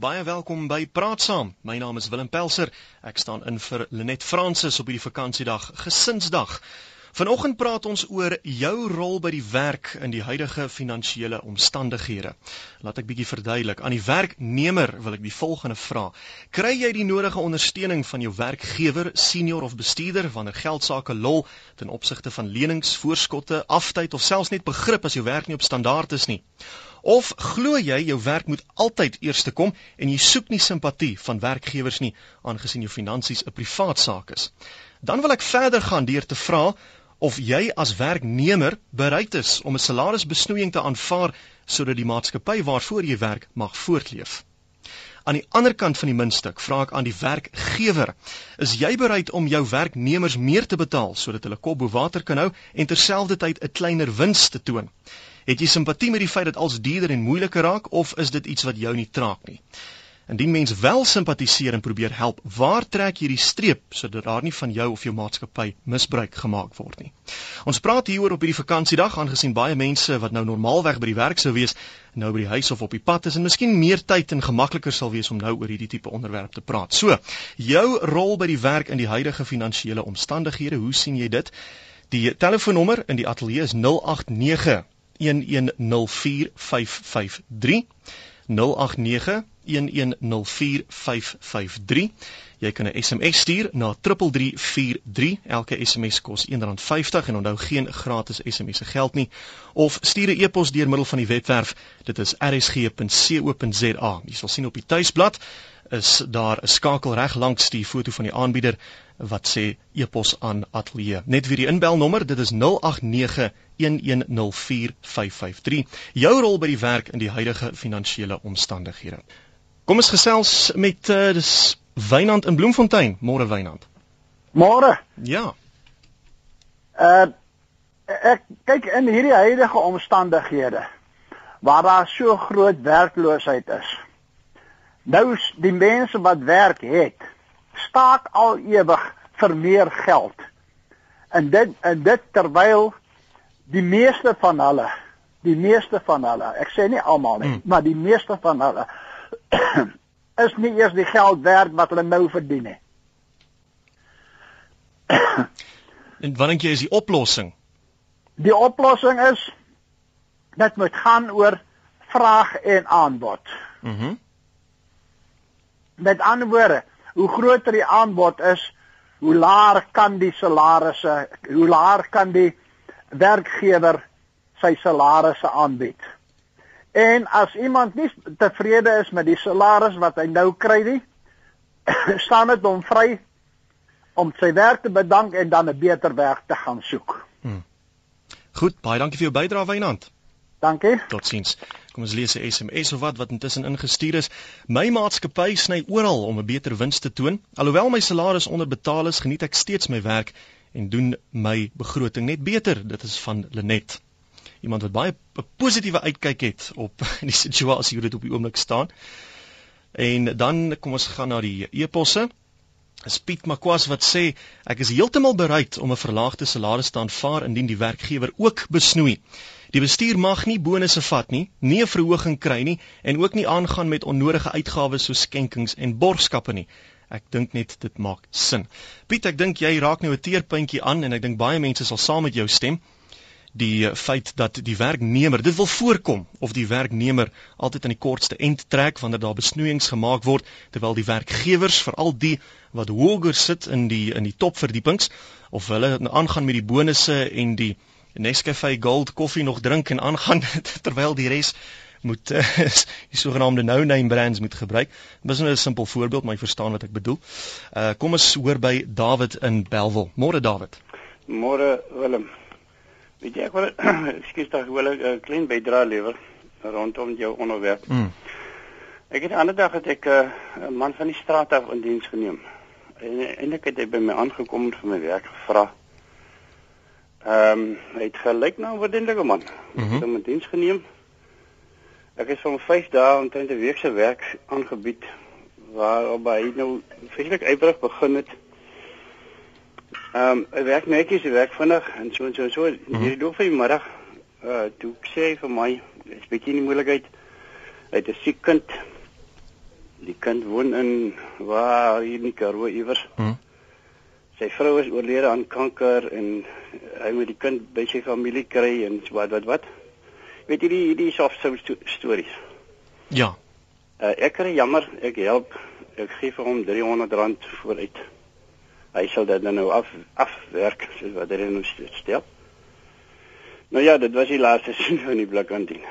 baie welkom by Praat Saam. My naam is Willem Pelser. Ek staan in vir Lenet Fransis op hierdie vakansiedag, Gesinsdag. Vanoggend praat ons oor jou rol by die werk in die huidige finansiële omstandighede. Laat ek bietjie verduidelik. Aan die werknemer wil ek die volgende vra: Kry jy die nodige ondersteuning van jou werkgewer, senior of bestuurder wanneer geld sake lol ten opsigte van lenings, voorskotte, aftyd of selfs net begrip as jou werk nie op standaard is nie? Of glo jy jou werk moet altyd eerste kom en jy soek nie simpatie van werkgewers nie aangesien jou finansies 'n privaat saak is? Dan wil ek verder gaan deur te vra of jy as werknemer bereid is om 'n salarisbesnoeiing te aanvaar sodat die maatskappy waarvoor jy werk mag voortleef. Aan die ander kant van die muntstuk vra ek aan die werkgewer: Is jy bereid om jou werknemers meer te betaal sodat hulle kop bo water kan hou en terselfdertyd 'n kleiner wins te toon? Het jy simpatie met die feit dat alles duurder en moeiliker raak of is dit iets wat jou nie traak nie? Indien mens wel simpatiseer en probeer help, waar trek jy die streep sodat daar nie van jou of jou maatskappy misbruik gemaak word nie? Ons praat hieroor op hierdie vakansiedag aangesien baie mense wat nou normaalweg by die werk sou wees, nou by die huis of op die pad is en miskien meer tyd en gemakliker sal wees om nou oor hierdie tipe onderwerp te praat. So, jou rol by die werk in die huidige finansiële omstandighede, hoe sien jy dit? Die telefoonnommer in die ateljee is 089 1104553 089 0891104553. Jy kan 'n SMS stuur na 3343. Elke SMS kos R1.50 en onthou geen gratis SMS se geld nie. Of stuur 'n e-pos deur middel van die webwerf. Dit is rsg.co.za. Jy sal sien op die tuisblad is daar 'n skakel reg langs die foto van die aanbieder wat sê e-pos aan ateljee. Net weer die inbelnommer, dit is 089 1104553. Jou rol by die werk in die huidige finansiële omstandighede. Kom ons gesels met uh, dis Wynand in Bloemfontein. Môre Wynand. Môre. Ja. Uh ek kyk in hierdie huidige omstandighede waar daar so groot werkloosheid is. Nou die mense wat werk het, staak al ewig vir meer geld. En dit en dit terwyl die meeste van hulle, die meeste van hulle, ek sê nie almal nie, hmm. maar die meeste van hulle is nie eers die geld werd wat hulle nou verdien nie. en wat dink jy is die oplossing? Die oplossing is dit moet gaan oor vraag en aanbod. Mhm. Mm Met ander woorde, hoe groter die aanbod is, hoe laer kan die salarisse, hoe laer kan die werkgewer sy salarisse aanbied. En as iemand nie tevrede is met die salaris wat hy nou kry nie, staan dit hom vry om sy werk te bedank en dan 'n beter werk te gaan soek. Hmm. Goed, baie dankie vir jou bydrae Wynand. Dankie. Totsiens. Kom ons lees 'n SMS of wat wat intussen ingestuur is. My maatskappy sny oral om 'n beter wins te toon. Alhoewel my salaris onderbetaal is, geniet ek steeds my werk en doen my begroting net beter. Dit is van Lenet iemand wat baie 'n positiewe uitkyk het op die situasie hoe dit op die oomblik staan. En dan kom ons gaan na die eposse. Piet Makwas wat sê ek is heeltemal bereid om 'n verlaagde salaris te aanvaar indien die werkgewer ook besnoei. Die bestuur mag nie bonusse vat nie, nie 'n verhoging kry nie en ook nie aangaan met onnodige uitgawes soos skenkings en borgskappe nie. Ek dink net dit maak sin. Piet, ek dink jy raak nou 'n teerpuntjie aan en ek dink baie mense sal saam met jou stem die feit dat die werknemer dit wil voorkom of die werknemer altyd aan die kortste end trek wanneer daar besnoeiings gemaak word terwyl die werkgewers veral die wat hoër sit in die in die topverdiepings of hulle aangaan met die bonusse en die Nescafe Gold koffie nog drink en aangaan terwyl die res moet die sogenaamde no name brands moet gebruik. Dis net 'n simpel voorbeeld, maar jy verstaan wat ek bedoel. Uh kom ons hoor by David in Belwel. Môre David. Môre Willem. Weet jy ek wil ekskuus tog wil 'n klein bydrae lewer rondom jou onderwerp. Mm. Ek het 'n ander dag het ek eh, 'n uh, man van die straat af in diens geneem. En eintlik het hy by my aangekom vir my werk gevra. Ehm um, hy het gelyk na 'n waardelige man. Mm -hmm. Ek het hom in diens geneem. Ek het vir 5 dae omtrent 'n week se werk aangebied waarop hy nou fisiek ywerig begin het Ehm um, ek werk netjies, ek werk vinnig en so en so en so. Mm -hmm. Hierdie dag van die middag uh toe sê vir my, is bietjie in die moeilikheid. Hy het 'n siek kind. Die kind woon in waar hier in Karoo iewers. Hmm. Sy vrou is oorlede aan kanker en hy moet die kind by sy familie kry en wat wat wat. Weet jy die hierdie soft stories? Ja. Uh, ek kry jammer, ek help. Ek gee vir hom R300 vooruit. Hy sal dit nou af afwerk soos wat hy nou stel. Nou ja, dit was die laaste sien van die blikantien.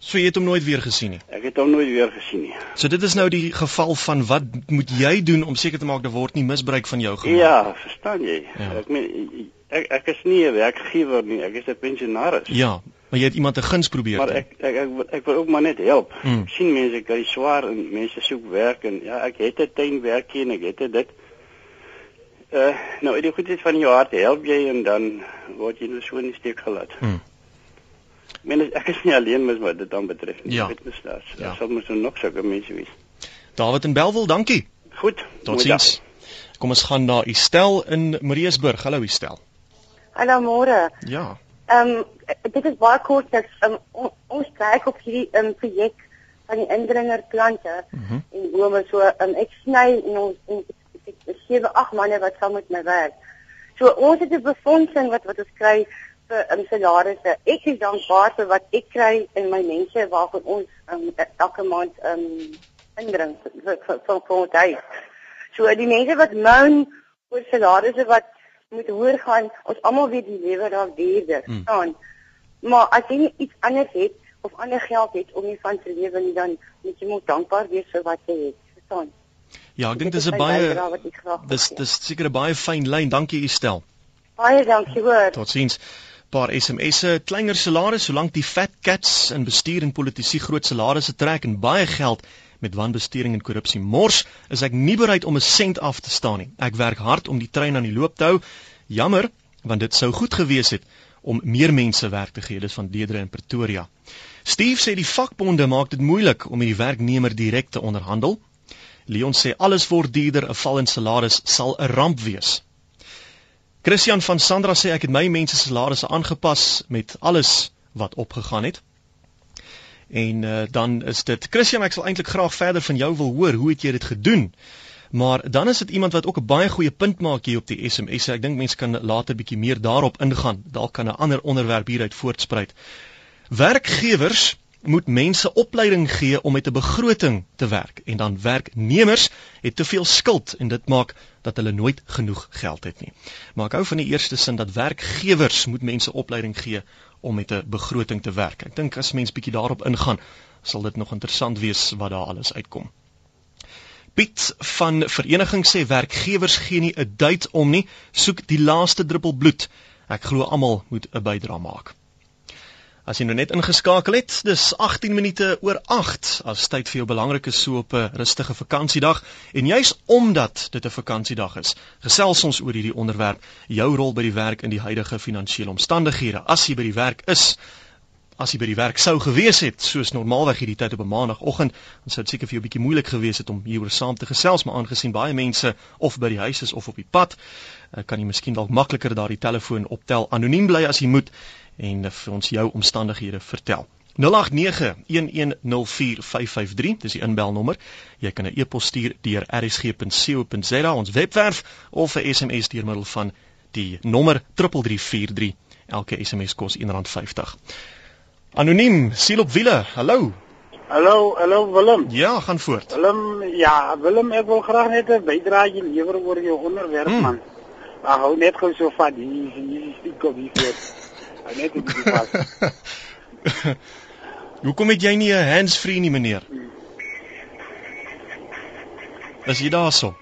So jy het hom nooit weer gesien nie. Ek het hom nooit weer gesien nie. So dit is nou die geval van wat moet jy doen om seker te maak dat word nie misbruik van jou gemaak. Ja, verstaan jy? Ja. Ek meen ek ek is nie 'n werkgewer nie, ek is 'n pensionaris. Ja, maar jy het iemand 'n guns probeer. Maar ek ek ek, ek, ek wil ook maar net help. Hmm. sien mense kry swaar en mense soek werk en ja, ek het 'n tuinwerkie en ek het dit. Uh nou, dit goed is van jou hart help jy en dan word jy nou so in die steek gelaat. Hmm. Men ek is nie alleen mis wat dit dan betref nie. Ja. Dit is daar. Ja. Sal mos nog sulke mense wees. David en Belwel, dankie. Goed. Totsiens. Kom ons gaan na Estel in Mariesburg. Hallo Estel. Hallo môre. Ja. Ehm um, dit is baie kort dat um, ons kyk op hierdie um, projek van die indringerplante mm -hmm. en bome so um, ek sny en ons en ek sewe ag manne wat saam met my werk. So ons het 'n befondsing wat wat ons kry vir um, salarisse. Ek is dankbaar vir wat ek kry in my mense waarvan ons um, elke maand um, indring vir vir vir ons huis. So die mense wat moan oor salarisse wat moet hoor gaan ons almal weet die lewe daar duurder hmm. staan. Maar as jy nie iets anders het of ander geld het om nie van te lewe nie dan moet jy moet dankbaar wees vir wat jy het. Verstaan? Ja, ek dink dis 'n baie dis dis seker 'n baie fyn lyn. Dankie Estel. Baie dankie hoor. Totsiens. Paar SMS'e, kleiner salarisse solank die fat cats in bestuur en politisie groot salarisse trek en baie geld met wanbestuuring en korrupsie mors, is ek nie bereid om 'n sent af te staan nie. Ek werk hard om die trein aan die loop te hou. Jammer, want dit sou goed gewees het om meer mense werk te gee, dis van Deedre in Pretoria. Steve sê die vakbonde maak dit moeilik om met die werknemer direk te onderhandel. Leon sê alles word duurder, 'n val in salaris sal 'n ramp wees. Christian van Sandra sê ek het my mense se salarisse aangepas met alles wat opgegaan het. En uh, dan is dit Christian, ek sal eintlik graag verder van jou wil hoor, hoe het jy dit gedoen? Maar dan is dit iemand wat ook 'n baie goeie punt maak hier op die SMS. Ek dink mense kan later bietjie meer daarop ingaan. Dalk kan 'n ander onderwerp hieruit voortspruit. Werkgewers moet mense opleiding gee om met 'n begroting te werk en dan werknemers het te veel skuld en dit maak dat hulle nooit genoeg geld het nie. Maar ek hou van die eerste sin dat werkgewers moet mense opleiding gee om met 'n begroting te werk. Ek dink as mens bietjie daarop ingaan, sal dit nog interessant wees wat daar alles uitkom. Piet van vereniging sê werkgewers gee nie 'n duit om nie, soek die laaste druppel bloed. Ek glo almal moet 'n bydrae maak. As jy nou net ingeskakel het, dis 18 minute oor 8 as tyd vir jou belangrik is so op 'n rustige vakansiedag en juis omdat dit 'n vakansiedag is, gesels ons oor hierdie onderwerp, jou rol by die werk in die huidige finansiële omstandighede. As jy by die werk is, as jy by die werk sou gewees het, soos normaalweg hierdie tyd op 'n maandagooggend, dan sou dit seker vir jou bietjie moeilik gewees het om hieroor saam te gesels, maar aangesien baie mense of by die huis is of op die pad, eh, kan jy miskien dalk makliker daardie telefoon optel. Anoniem bly as jy moet en vir ons jou omstandighede vertel. 0891104553 dis die inbelnommer. Jy kan 'n e-pos stuur deur rsg.co.za ons webwerf of 'n SMS deur middel van die nommer 3343. Elke SMS kos R1.50. Anoniem, siel op wiele. Hallo. Hallo, hallo Willem. Ja, gaan voort. Willem, ja, Willem, ek wil graag net 'n bydrae lewer oor jou onderwerp hmm. man. Maar hou net gou so van hier hier die COVID hier. Hy net op die pas. Hoekom het jy nie 'n hands-free nie, meneer? Is jy daarso?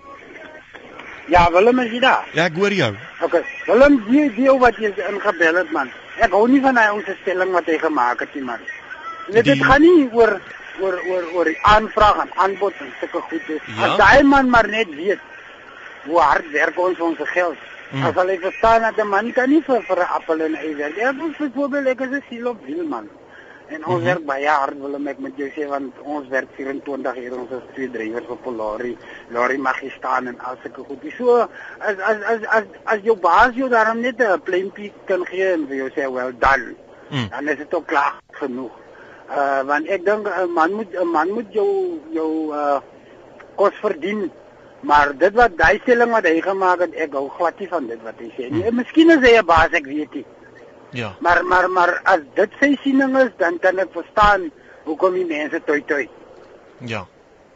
Ja, Willem is jy daar? Ja, ek hoor jou. OK. Willem, jy weet wat jy ingebel het, man. Ek hou nie van hy ons stelling wat hy gemaak het nie, man. Dit die... gaan nie oor oor oor oor die aanvraag en aanbod en sulke goed is. Ja? As daai man maar net weet hoe hard werk ons vir ons geld. Mm. As hulle verstaan dat 'n man kan nie vir vir 'n appel en 'n ei werk. Ja, byvoorbeeld ek is 'n siel op wiel man. En ons mm -hmm. werk baie hard wil ek met jou sê want ons werk 24 ure ons is twee drywers op Polari. Lorry mag jy staan en al sulke goed. So as as as as as jou baas jou daarom net 'n pleintjie kan gee en vir jou sê well done. Mm. Dan is dit ook klaar genoeg. Uh want ek dink 'n man moet 'n man moet jou jou uh kos verdien. Maar dit wat daai stelling wat hy gemaak het, ek hou glad nie van dit wat hy sê nie. Hmm. Miskien is hy 'n baas, ek weet nie. Ja. Maar maar maar as dit sy siening is, dan kan ek verstaan hoekom die mense toi toi. Ja.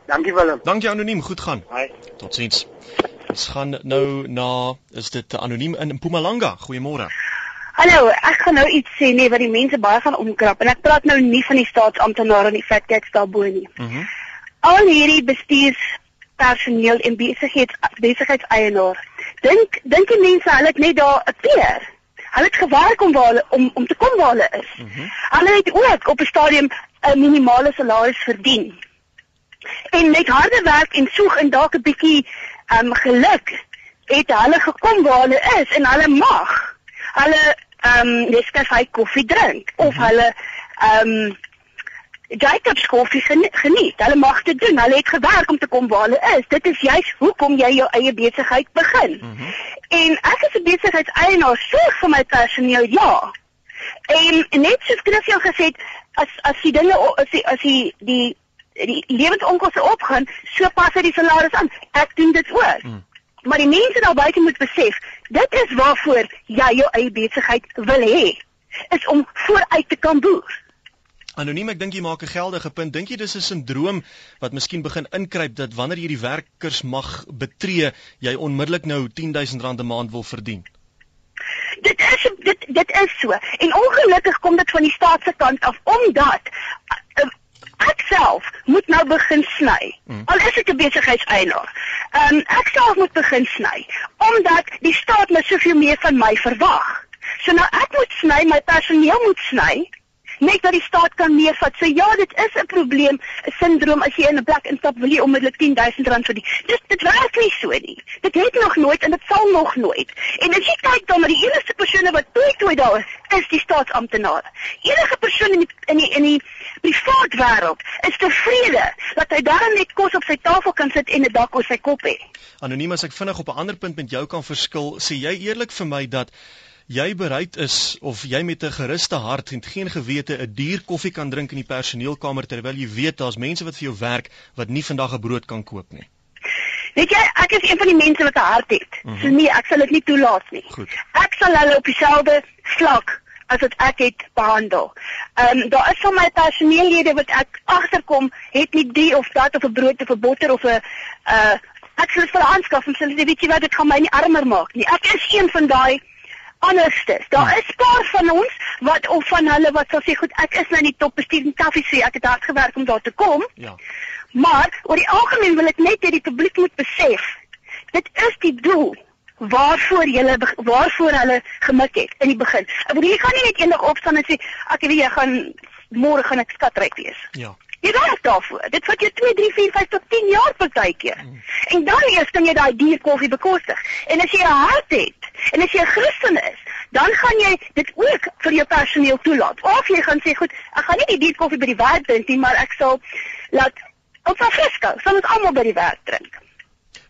Dankie Willem. Dankie anoniem, goed gaan. Hi. Totsiens. Ons gaan nou na is dit anoniem in Mpumalanga. Goeiemôre. Hallo, ek gaan nou iets sê nee wat die mense baie gaan omkrap en ek praat nou nie van die staatsamptenare en die fat cats daarbo nie. Mhm. Mm Al hierdie bestuurspersoneel en besigheids besigheidseienaars. Dink dink die mense hulle het net daar 'n peer. Hulle het gewerk om waar hulle, om om te kom waar hulle is. Mm -hmm. Hulle het ook op 'n stadium 'n minimale salaris verdien. En met harde werk en soeg en dalk 'n bietjie um, geluk het hulle gekom waar hulle is en hulle mag hulle ehm um, Nescafe koffie drink of mhm. hulle ehm um, Jacobs koffie geniet. Hulle mag dit doen. Hulle het gewerk om te kom waar hulle is. Dit is juis hoekom jy jou eie besigheid begin. Mm -hmm. En ek is 'n besigheidseienaar, sorg vir my personeel, ja. En net soos Christian gesê het, as as die dinge as die as die die, die lewensonkoste opgaan, so pas hy die salaris aan. Ek doen dit ook. Mm. Maar die mense daar buite moet besef, dit is waarvoor jy jou eie besigheid wil hê, is om vooruit te kan boer. Anoniem, ek dink jy maak 'n geldige punt. Dink jy dis 'n sindroom wat miskien begin inkruip dat wanneer jy die werkers mag betree, jy onmiddellik nou R10000 'n maand wil verdien? Dit is dit dit is so. En ongelukkig kom dit van die staat se kant af omdat uh, ek self moet nou begin sny. Hmm. Al is ek 'n besigheidseienaar. Ehm um, ek self moet begin sny omdat die staat my soveel meer van my verwag. So nou ek moet sny, my personeel moet sny net dat die staat kan meevat. So ja, dit is 'n probleem, 'n sindroom as jy in 'n plek instap wil jy onmiddellik R10000 verdien. Dis dit werk nie so nie. Dit het nog nooit en dit sal nog nooit. En as jy kyk dan na die enigste persone wat toe toe daar is, is die staatsamptenare. Enige persoon in die in die in die privaat wêreld is tevrede dat hy daar net kos op sy tafel kan sit en 'n dak oor sy kop het. Anoniem as ek vinnig op 'n ander punt met jou kan verskil, sê jy eerlik vir my dat jy bereid is of jy met 'n geruste hart en geen gewete 'n duur koffie kan drink in die personeelkamer terwyl jy weet daar's mense wat vir jou werk wat nie vandag 'n brood kan koop nie. Weet jy, ek is een van die mense wat 'n hart het. Mm -hmm. So nee, ek sal dit nie toelaat nie. Goed. Ek sal hulle op dieselfde vlak as wat ek het behandel. Ehm um, daar is van my personeellede wat ek agterkom het nie die of dat of 'n brood of 'n botter of 'n uh ek sal vir aanskaf en sê weet jy wat dit gaan my nie armer maak nie. Ek is een van daai anderstes. Daar ja. is paar van ons wat of van hulle wat sal sê goed, ek is nou in die top bestuur in Taffy sê ek het hard gewerk om daar te kom. Ja. Maar oor die algemeen wil ek net hê die publiek moet besef dit is die doel waarvoor julle waarvoor hulle gemik het in die begin. Ek bedoel jy gaan nie net eendag opstaan en sê ek weet jy gaan môre gaan ek skatryk wees. Ja. Jy werk daarvoor. Dit vat jou 2, 3, 4, 5 tot 10 jaar partykeer. Mm. En dan eers kan jy daai duur koffie bekostig. En as jy 'n hart het en as jy 'n Christen is, dan gaan jy dit ook vir jou personeel toelaat. Of jy gaan sê, "Goed, ek gaan nie die duur koffie by die werk drink nie, maar ek sal laat op Fresco, sal ons almal by die werk drink."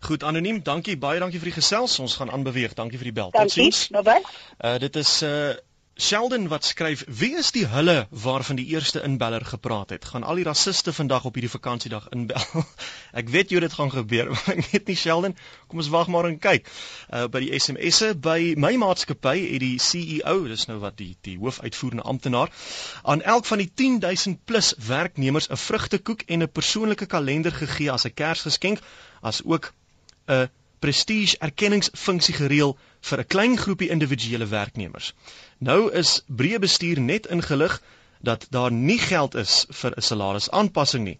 Goed, anoniem, dankie, baie dankie vir die gesels. Ons gaan aanbeweeg. Dankie vir die bel. Totsiens. Bye bye. Uh dit is uh Sheldon wat skryf: "Wie is die hulle waarvan die eerste inbeller gepraat het? Gaan al die rassiste vandag op hierdie vakansiedag inbel?" ek weet jy dit gaan gebeur, maar ek weet nie Sheldon. Kom ons wag maar en kyk. Uh by die SMS'e by my maatskappy het die CEO, dis nou wat die die hoofuitvoerende amptenaar, aan elk van die 10000 plus werknemers 'n vrugtekoek en 'n persoonlike kalender gegee as 'n Kersgeskenk, as ook 'n prestige erkenningsfunksie gereël vir 'n klein groepie individuele werknemers. Nou is breë bestuur net ingelig dat daar nie geld is vir 'n salarisaanpassing nie.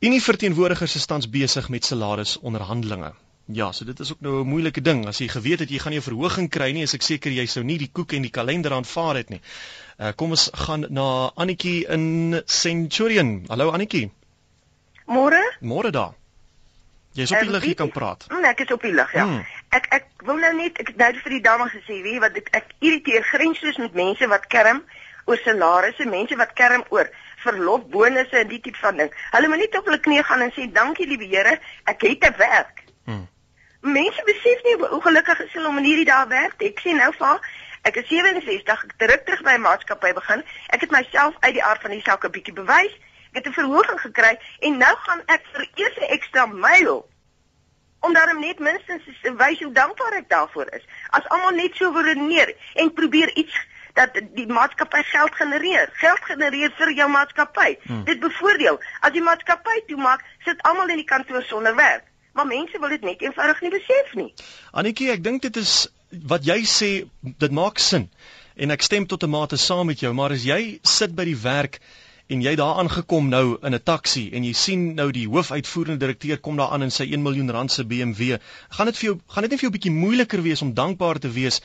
Unie verteenwoordigers is tans besig met salarisonderhandelinge. Ja, so dit is ook nou 'n moeilike ding. As jy geweet het jy gaan nie 'n verhoging kry nie, is ek seker jy sou nie die koek en die kalender aanvaar het nie. Uh, kom ons gaan na Annetjie in Centurion. Hallo Annetjie. Môre? Môre daar. Jy is op die lig, jy kan praat. Mm, ek is op die lig, ja. Mm. Ek ek wil nou net ek nou vir die dames gesê, weet wat ek, ek irriteer grensloos met mense wat kerm oor salarisse, mense wat kerm oor verlofbonusse en die tipe van ding. Hulle moet net op hulle knieë gaan en sê dankie liewe Here, ek het 'n werk. Mm. Mense besef nie hoe gelukkig is hulle om in hierdie dae werk. Ek sê nou vir Ek is 67, ek terug terug by 'n maatskappy begin. Ek het myself uit die aard van die saak 'n bietjie bewys. Ek het 'n verhoging gekry en nou gaan ek vir eers 'n ekstra myl om daarom net minstens te wys hoe dankbaar ek daarvoor is. As almal net so wil redeneer en probeer iets dat die maatskappy geld genereer. Geld genereer vir jou maatskappy. Hmm. Dit bevoordeel. As die maatskappy toemaak, sit almal in die kantoor sonder werk. Maar mense wil dit net eenvoudig nie besef nie. Anetjie, ek dink dit is wat jy sê, dit maak sin. En ek stem tot 'n mate saam met jou, maar as jy sit by die werk en jy daar aangekom nou in 'n taxi en jy sien nou die hoofuitvoerende direkteur kom daar aan in sy 1 miljoen rand se BMW, gaan dit vir jou gaan dit nie vir jou bietjie moeiliker wees om dankbaar te wees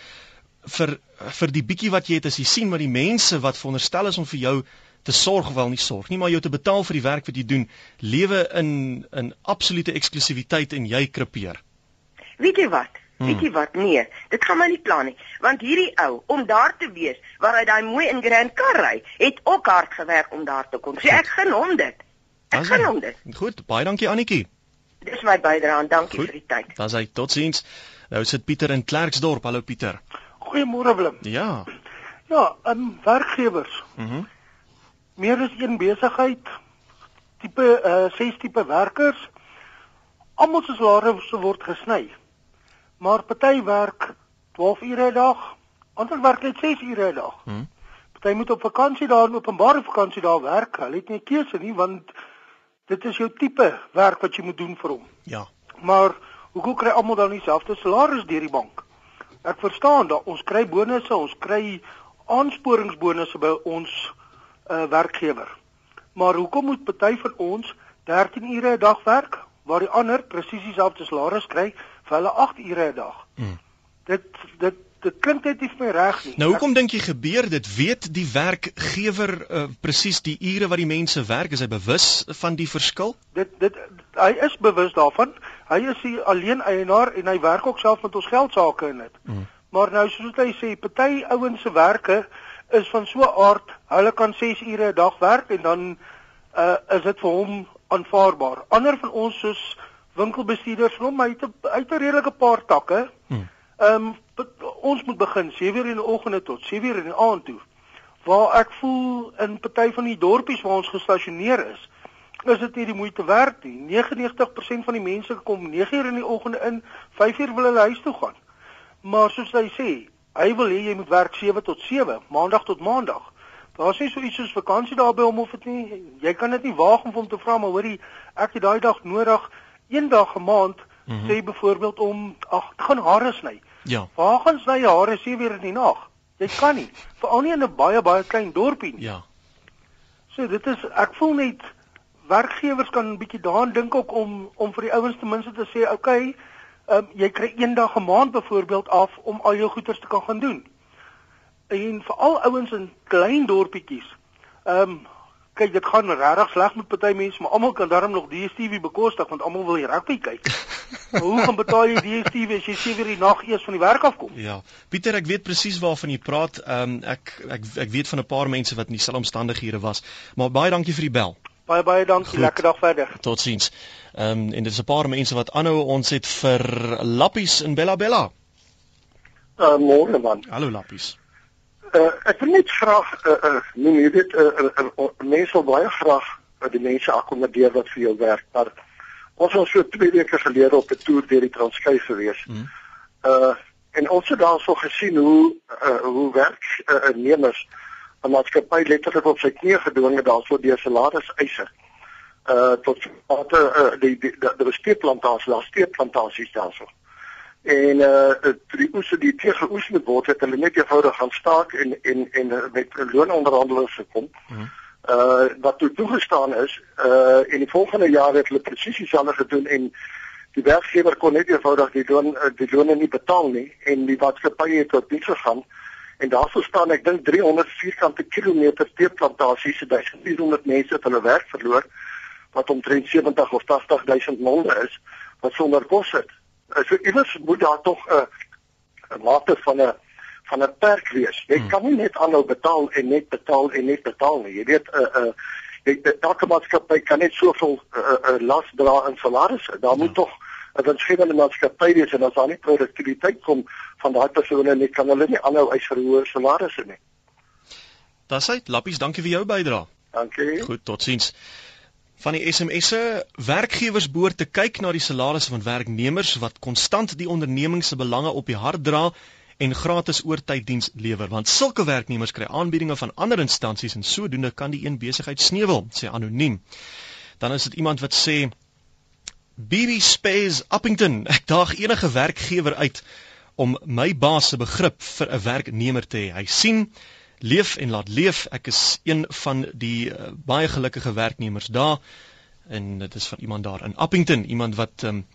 vir vir die bietjie wat jy het as jy sien wat die mense wat veronderstel is om vir jou te sorg wel nie sorg nie maar jou te betaal vir die werk wat jy doen lewe in in absolute eksklusiwiteit en jy krepeer. Weet jy wat? Hmm. Weet jy wat? Nee, dit gaan my nie plan nie, want hierdie ou om daar te wees waar hy daai mooi in Grand Car ry, het ook hard gewerk om daar te kom. So ek gun hom dit. Ek gun hom dit. Goed, baie dankie Annetjie. Dis my bydrae. Dankie Goed, vir die tyd. Dan sê totsiens. Nou sit Pieter in Klerksdorp. Hallo Pieter. Goeiemôre Willem. Ja. Ja, 'n um, werkgewers. Mhm. Mm Meer as een besigheid tipe uh ses tipe werkers. Almal se salarisse word gesny maar party werk 12 ure 'n dag, ander werk net 6 ure 'n dag. Hmm. Party moet op vakansie daar in openbare vakansie daar werk. Hulle het nie keuse nie want dit is jou tipe werk wat jy moet doen vir hom. Ja. Maar hoekom kry almal dan dieselfde salaris deur die bank? Ek verstaan dat ons kry bonusse, ons kry aansporingsbonusse by ons uh, werkgewer. Maar hoekom moet party van ons 13 ure 'n dag werk waar die ander presies dieselfde salaris kry? Vir hulle 8 ure 'n dag. Hmm. Dit dit dit klink net nie vir my reg nie. Nou hoekom dink jy gebeur dit? Weet die werkgewer uh, presies die ure wat die mense werk? Is hy bewus van die verskil? Dit dit hy is bewus daarvan. Hy is die alleen eienaar en hy werk ook self met ons geld sake in dit. Hmm. Maar nou soos hy sê, party ouens se werke is van so 'n aard, hulle kan 6 ure 'n dag werk en dan uh, is dit vir hom aanvaarbaar. Ander van ons soos winkelbestuurders van hom uit 'n uit 'n redelike paar takke. Hmm. Ehm um, ons moet begin 7:00 in die oggend tot 7:00 in die aand toe. Waar ek voel in party van die dorpies waar ons gestasioneer is, is dit nie die moeite werd nie. 99% van die mense kom 9:00 in die oggend in, 5:00 wil hulle huis toe gaan. Maar soos hy sê, hy wil hê jy moet werk 7 tot 7, maandag tot maandag. Daar's nie so iets soos vakansie daar by hom of dit nie. Jy kan dit nie waag om hom te vra maar hoorie, ek het daai dag nodig eendag 'n maand mm -hmm. sê byvoorbeeld om ag gaan hare sny. Ja. Waar gaan sny jy hare sê weer in die nag? Jy kan nie, veral nie in 'n baie baie klein dorpie nie. Ja. So dit is ek voel net werkgewers kan 'n bietjie daaraan dink ook om om vir die ouens ten minste te sê, "Oké, okay, um, jy kry eendag 'n maand byvoorbeeld af om al jou goederes te kan gaan doen." En veral ouens in klein dorpietjies. Ehm um, kyk dit gaan regtig sleg met party mense, maar almal kan darm nog DStv bekostig want almal wil die rugby kyk. hoe gaan betaal jy DStv as jy sewe die nag eers van die werk afkom? Ja. Pieter, ek weet presies waarvan jy praat. Ehm um, ek ek ek weet van 'n paar mense wat in dieselfde omstandighede was. Maar baie dankie vir die bel. Baie baie dankie. Goed. Lekker dag verder. Totsiens. Ehm um, en dit is 'n paar mense wat aanhou ons het vir Lappies in Bella Bella. Uh, môre man. Hallo Lappies. Uh, ek wil net graag uh, uh, noem jy weet uh, uh, uh, mense wil baie graag uh, die mense akkommodeer wat vir jou werk maar ons was so twee weke gelede op 'n toer deur die Transkei gewees. Mm. Uh en ons het daarso gesien hoe uh, hoe werk uh, nemers 'n maatskappy letterlik op sy knieë gedwing het daarso deur salarisse uh tot wat uh, die die die besteedplantasies, daar steedplantasies daarso en uh die oes die tegen oes moet word het hulle net eenvoudig gaan staak en en en met loononderhandelinge gekom. Hmm. Uh wat toe toegestaan is uh in die volgende jaar het hulle presies dieselfde gedoen en die werkgewer kon net eenvoudig die loon die loone nie betaal nie en die maatskappy het tot nie gegaan en daarso staan ek dink 300 vierkante kilometer teeplantasies se 1400 mense het hulle werk verloor wat omtrent 70 of 80 000 monde is wat sonder kos sit so iewers moet daar tog 'n 'n mate van 'n van 'n perk wees. Jy hmm. kan nie net aanhou betaal en net betaal en net betaal nie. Jy weet 'n uh, 'n uh, jy elke maatskappy kan net soveel 'n uh, uh, las dra in salarisse. Daar ja. moet tog 'n winsgewende maatskappy wees en as daar nie produktiwiteit kom van daai persone nie, kan hulle nie aanhou eis vir hoë salarisse nie. Das uit, Lappies, dankie vir jou bydrae. Dankie. Goed, totsiens. Van die SMS'e, werkgewers behoort te kyk na die salarisse van werknemers wat konstant die onderneming se belange op die hart dra en gratis oortyddiens lewer want sulke werknemers kry aanbiedinge van ander instansies en sodoende kan die een besigheid sneuwel sê anoniem. Dan is dit iemand wat sê BB Space Uppington ek daag enige werkgewer uit om my baas se begrip vir 'n werknemer te hê. Hy sien leef en laat leef ek is een van die uh, baie gelukkige werknemers daar en dit is van iemand daar in Uppington iemand wat um,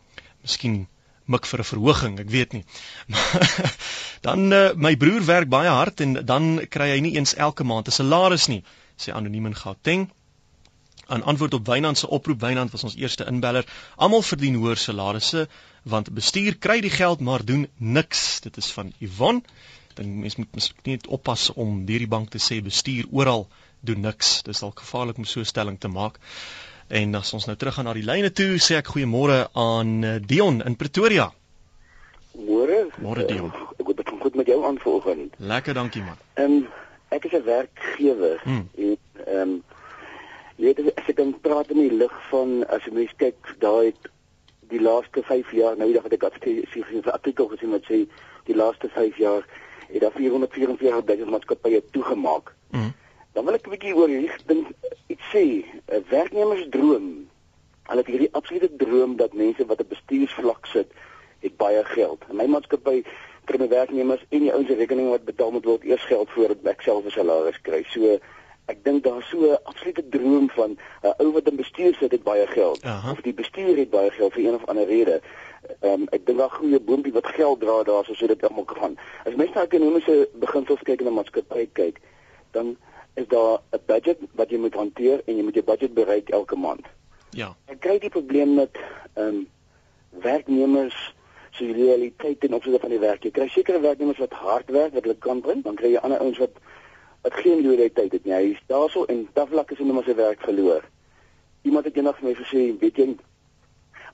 miskien mik vir 'n verhoging, ek weet nie. dan uh, my broer werk baie hard en dan kry hy nie eens elke maand 'n salaris nie, sê anoniem in Gauteng. Aan antwoord op Wynand se oproep, Wynand was ons eerste inbeller. Almal verdien hoër salarisse want bestuur kry die geld maar doen niks. Dit is van Yvonne. Dink mens moet miskien net oppas om hierdie bank te sê bestuur oral doen niks. Dis dalk gevaarlik om so 'n stelling te maak. En as ons nou terug gaan na die lyne toe, sê ek goeiemôre aan eh, Dion in Pretoria. Môre. Môre Dion. Uh, ek het begin goed met jou aan vanoggend. Lekker, dankie man. Ehm um, ek is 'n werkgewer hmm. en ehm um, jy weet as ek dan praat in die lig van as jy mens kyk daai die laaste 5 jaar, nou die dag het ek advertensie gesien vir artikel gesien wat sê die laaste 5 jaar het daar 444 000 maatskappye toegemaak. Hmm. Dan wil ek 'n bietjie oor hierdie ding iets sê. 'n Werknemersdroom. Hulle het hierdie absolute droom dat mense wat op bestuursvlak sit, het baie geld. In my maatskappy kry my werknemers en die ouens rekening wat betaal moet word eers geld voordat ek self 'n salaris kry. So ek dink daar's so 'n absolute droom van 'n ou wat in bestuur sit het baie geld Aha. of die bestuur het baie geld vir een of ander rede. Um, ek dink daar groeie boontjie wat geld dra daar so sodat dit almal kan. As mense na ekonomiese beginsels kyk en na maatskappy kyk, dan is daar 'n budget wat jy moet hanteer en jy moet jou budget bereik elke maand. Ja. Ek kry die probleem met ehm um, werknemers se realiteit en opsigte van die werk. Jy kry sekere werknemers wat hard werk wat hulle kan bring, dan kry jy ander ouens wat wat geen loyaliteit het nie. Hy is daarso en taflak is hulle maar sy werk verloor. Iemand het eendag vir my gesê, weet jy,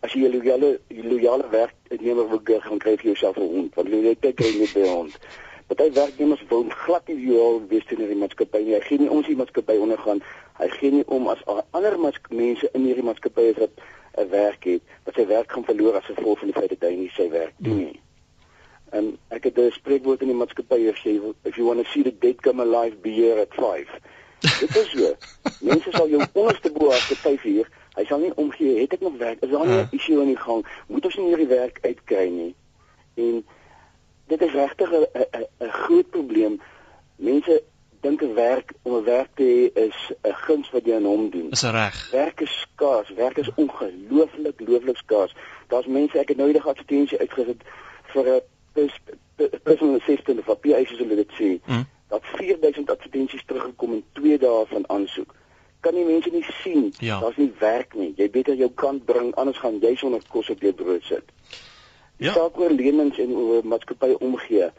as jy 'n loyale loyale werknemer wil kry, gaan kry jy jouself 'n hond, want jy kyk jy net by 'n hond. Party werknemers wil glad nie jou wees teenoor die maatskappy nie. Hy gee nie om as die maatskappy ondergaan. Hy gee nie om as ander mense in hierdie maatskappy is wat 'n werk het, wat sy werk gaan verloor as gevolg van die feit dat hy nie sy werk doen nie. En ek het 'n spreekwoord in die maatskappy gesê, if you want to see the dead come alive, be here at 5. Dit is so. mense sal jou onderste bo as te 5 uur, hy sal nie omgee het ek nog werk. Is daar nie 'n issue in die gang? Moet ons nie hierdie werk uitkry nie? En dit is regtig 'n groot probleem. Mense dink 'n werk om 'n werk te hê is 'n guns wat jy aan hom doen. Is reg. Werk is skaars, werk is ongelooflik, looflik skaars. Daar's mense, ek het nou eendag advertensie uitgesit vir 'n personal assistant of papier eise hulle dit sê. Mm. Dat 4000 advertensies teruggekom in 2 dae van aansoek. Kan die mense nie sien ja. daar's nie werk nie. Jy beter jou kant bring anders gaan jy sonder kos op jou brood sit. Ja. Saak oor lenings en oor maatskappye omgee.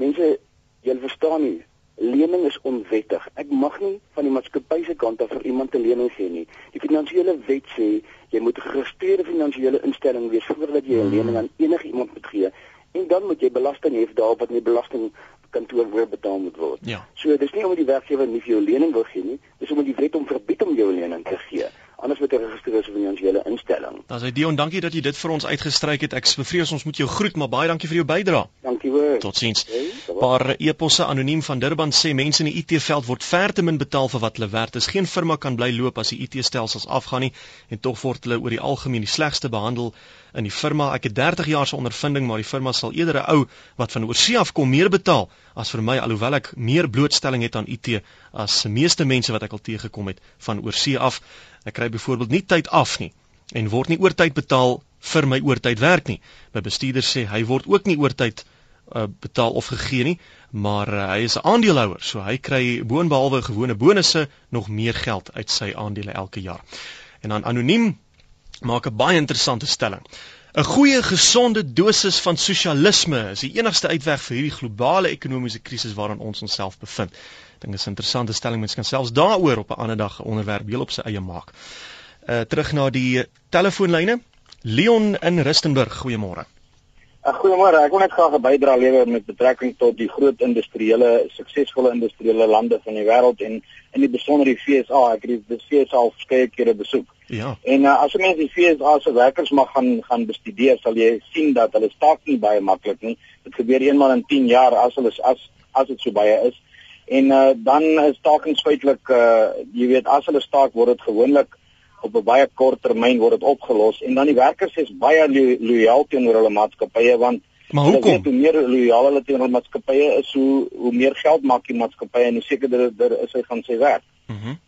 Mense, julle verstaan nie, lening is onwettig. Ek mag nie van die maatskappy se kant af vir iemand 'n lening gee nie. Die finansiële wet sê jy moet 'n geregistreerde finansiële instelling wees voordat jy 'n hmm. lening aan enigiemand moet gee. En dan moet jy belasting hê daarop wat nie belasting kantoor weer betaal moet word. Ja. So dis nie omdat die werkgewer nie vir jou lening wil gee nie, dis omdat die wet hom verbied om jou lening te gee anders met 'n geregistreerde finansiële instelling. Dan sê Dion, dankie dat jy dit vir ons uitgestryk het. Ek bevrees ons moet jou groet, maar baie dankie vir jou bydrae. Dankie hoor. Totsiens. Hey, Paar eposse anoniem van Durban sê mense in die IT-veld word ver te min betaal vir wat hulle werd is. Geen firma kan bly loop as die IT-stelsels afgaan nie en tog word hulle oor die algemeen die slegste behandel in die firma. Ek het 30 jaar se ondervinding, maar die firma sal eerder 'n ou wat van oorsee af kom meer betaal as vir my alhoewel ek meer blootstelling het aan IT as die meeste mense wat ek al teëgekom het van oorsee af. Ek kry byvoorbeeld nie tyd af nie en word nie oortyd betaal vir my oortyd werk nie. My bestuurder sê hy word ook nie oortyd uh, betaal of gegee nie, maar uh, hy is 'n aandeelhouer, so hy kry boonbehalwe gewone bonusse nog meer geld uit sy aandele elke jaar. En dan anoniem maak 'n baie interessante stelling. 'n Goeie gesonde dosis van sosialisme is die enigste uitweg vir hierdie globale ekonomiese krisis waarin ons onsself bevind dink is 'n interessante stelling mens kan selfs daaroor op 'n ander dag 'n onderwerp heel op sy eie maak. Uh terug na die telefoonlyne. Leon in Rustenburg, goeiemôre. Uh, goeiemôre, ek wil net graag 'n bydrae lewer met betrekking tot die groot industriële, suksesvolle industriële lande van die wêreld en in die besonder die FSA. Ek het die FSA al verskeie kere besoek. Ja. En uh, as jy mens die FSA se werkers mag gaan gaan bestudeer, sal jy sien dat hulle staak nie baie maklik nie. Dit gebeur eenmal in 10 jaar as hulle as as dit so baie is. En uh, dan is stakings feitelik uh jy weet as hulle staak word dit gewoonlik op 'n baie kort termyn word dit opgelos en dan die werkers is baie lojaal teenoor hulle maatskappye want maar hoekom hoe meer lojaal hulle teenoor hulle maatskappye is hoe hoe meer geld maak die maatskappye en hoe sekerder daar is hy van sy werk. Mhm. Mm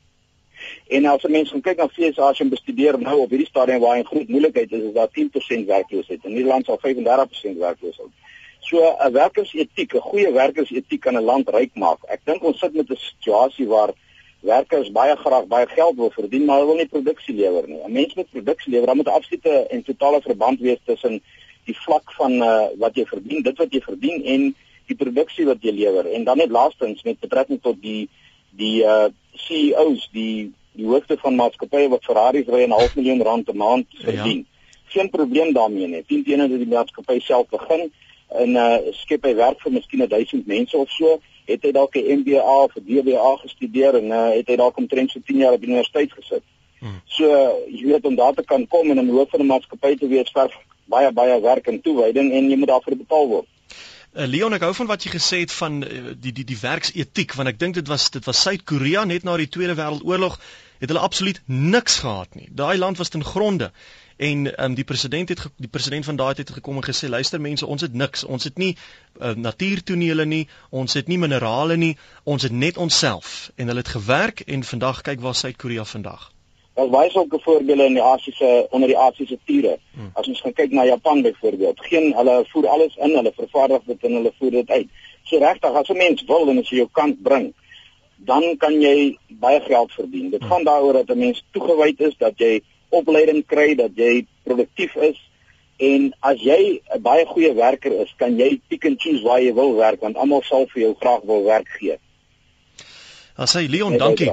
en as jy mens kyk na FSA se bestudeer nou op hierdie stadium waar hy 'n groot moeilikheid is is daar 10% werkloosheid. In Nederland sal 35% werkloosheid. So 'n werkersetiek, 'n goeie werkersetiek kan 'n land ryk maak. Ek dink ons sit met 'n situasie waar werkers baie graag baie geld wil verdien, maar hulle wil nie produksie lewer nie. 'n Mens moet produksie lewer, dan moet 'n absolute en totale verband wees tussen die vlak van uh, wat jy verdien, dit wat jy verdien en die produksie wat jy lewer. En dan net laastens met betrekking tot die die uh, CEOs, die die hoofde van maatskappye wat Ferraris ry en 'n half miljoen rand per maand ja. verdien. Ja. Geen probleem daarmee nie. Teen teenoor dat die maatskappy self begin en uh skep hy werk vir miskien 1000 mense of so, het hy dalk 'n MBA of 'n DBA gestudeer en uh het hy dalk omtrent so 10 jaar op universiteit gesit. Hmm. So jy weet om daar te kan kom en 'n hoof van 'n maatskappy te wees vir baie baie werk en toewyding en jy moet daarvoor betaal word. Uh, Leon ek hou van wat jy gesê het van uh, die die die werksetiek want ek dink dit was dit was Suid-Korea net na die Tweede Wêreldoorlog het hulle absoluut niks gehad nie. Daai land was ten gronde en um, die president het die president van daai tyd het gekom en gesê luister mense ons het niks ons het nie uh, natuurtonele nie ons het nie minerale nie ons het net onsself en hulle het gewerk en vandag kyk waar Suid-Korea vandag Daar's baie sulke voorbeelde in die Asiëse onder die Asiëse tiere. Hmm. As ons gaan kyk na Japan byvoorbeeld, geen hulle voer alles in, hulle vervaardig dit en hulle voer dit uit. So regtig as 'n mens wil en as jy jou kant bring, dan kan jy baie geld verdien. Dit hmm. gaan daaroor dat 'n mens toegewyd is, dat jy opleiding kry dat jy produktief is en as jy 'n baie goeie werker is, kan jy pick and choose waar jy wil werk want almal sal vir jou graag wil werk gee. As hy Leon, nee, dankie.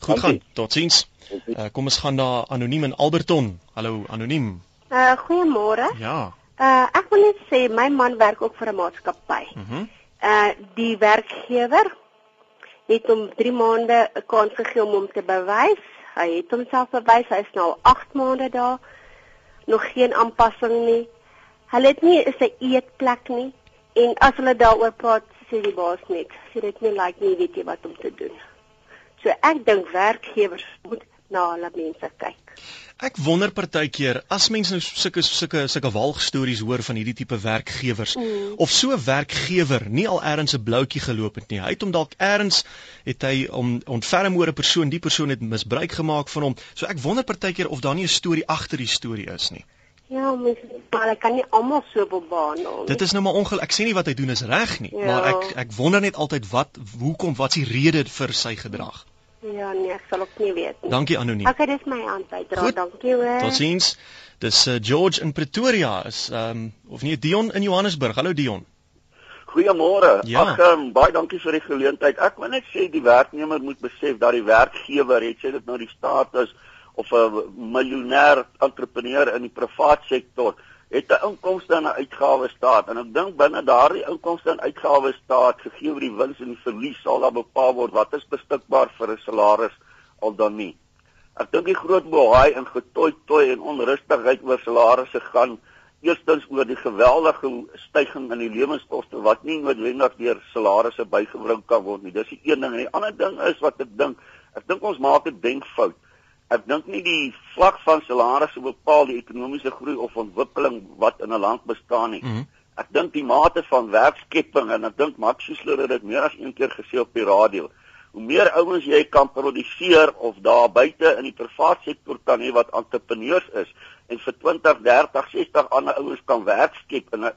Goed gaan. Totsiens. Uh, kom ons gaan na anoniem in Alberton. Hallo anoniem. Uh goeiemôre. Ja. Uh ek wil net sê my man werk ook vir 'n maatskappy. Mhm. Mm uh die werkgewer het hom 3 maande 'n kans gegee om hom te bewys Hy het homself bewys. Hy is nou 8 maande daar. Nog geen aanpassing nie. Hulle het nie 'n eetplek nie. En as hulle daaroor praat, sê die baas net, "Sy het nie like nie, weet jy wat om te doen." So ek dink werkgewers moet na hulle mense kyk. Ek wonder partykeer as mense nou sulke sulke sulke walgstories hoor van hierdie tipe werkgewers mm. of so 'n werkgewer nie al eers 'n bloutjie geloop het nie. Hy het hom dalk eers het hy om ontferm oor 'n persoon, die persoon het misbruik gemaak van hom. So ek wonder partykeer of daar nie 'n storie agter die storie is nie. Ja, mens maar ek kan nie almal so bebaan nie. Dit is nou maar ongeluk. Ek sê nie wat hy doen is reg nie, ja. maar ek ek wonder net altyd wat hoekom wat is die rede vir sy gedrag? Ja, nee, ek sal ook nie weet nie. Dankie anoniem. Okay, dis my aanbydra. Dankie hoor. Totsiens. Dis uh, George in Pretoria is ehm um, of nie Dion in Johannesburg. Hallo Dion. Goeiemôre. Ja. Ag, um, baie dankie vir die geleentheid. Ek wil net sê die werknemer moet besef dat die werkgewer, het sê dit nou die staat is of 'n miljonair entrepreneur in die privaat sektor, het 'n inkomste en 'n uitgawe staat en ek dink binne daardie inkomste en uitgawe staat gegee oor die wins en die verlies sal daar bepaal word wat is beskikbaar vir 'n salaris al dan nie. Ek dink die groot bohaai en getoi toi en onrustigheid oor salarisse gaan eerstens oor die geweldige stygings in die lewenskoste wat nie noodwendig deur salarisse bygebring kan word nie. Dis die een ding en die ander ding is wat ek dink, ek dink ons maak 'n denkfout ek dink nie die vlak van salarisse bepaal die ekonomiese groei of ontwikkeling wat in 'n land bestaan nie. Mm -hmm. Ek dink die mate van werkskepping en ek dink Max Schuessler het dit meer as een keer gesê op die radio. Hoe meer ouens jy kan produseer of daar buite in die private sektor kan hê wat entrepreneurs is en vir 20, 30, 60 ander ouens kan werk skep en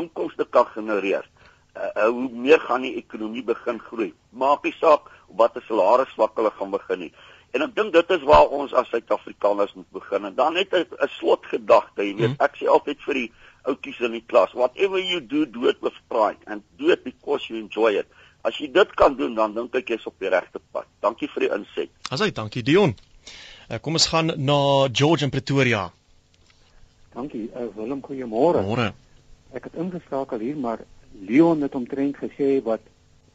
inkomste kan genereer. Uh, hoe meer gaan die ekonomie begin groei. Maak nie saak wat 'n salaris swak hulle gaan begin nie. En ek dink dit is waar ons as Suid-Afrikaners moet begin. En dan net 'n slotgedagte, jy weet, mhm. ek sê altyd vir die ouetjies in die klas, whatever you do, do it with pride and do it because you enjoy it. As jy dit kan doen, dan dink ek jy's op die regte pad. Dankie vir die inset. Asai, dankie Dion. Uh, kom ons gaan na George in Pretoria. Dankie. Uh, Willem, goeiemôre. Môre. Ek het ingeskakel hier, maar Leon het omtrent gesê wat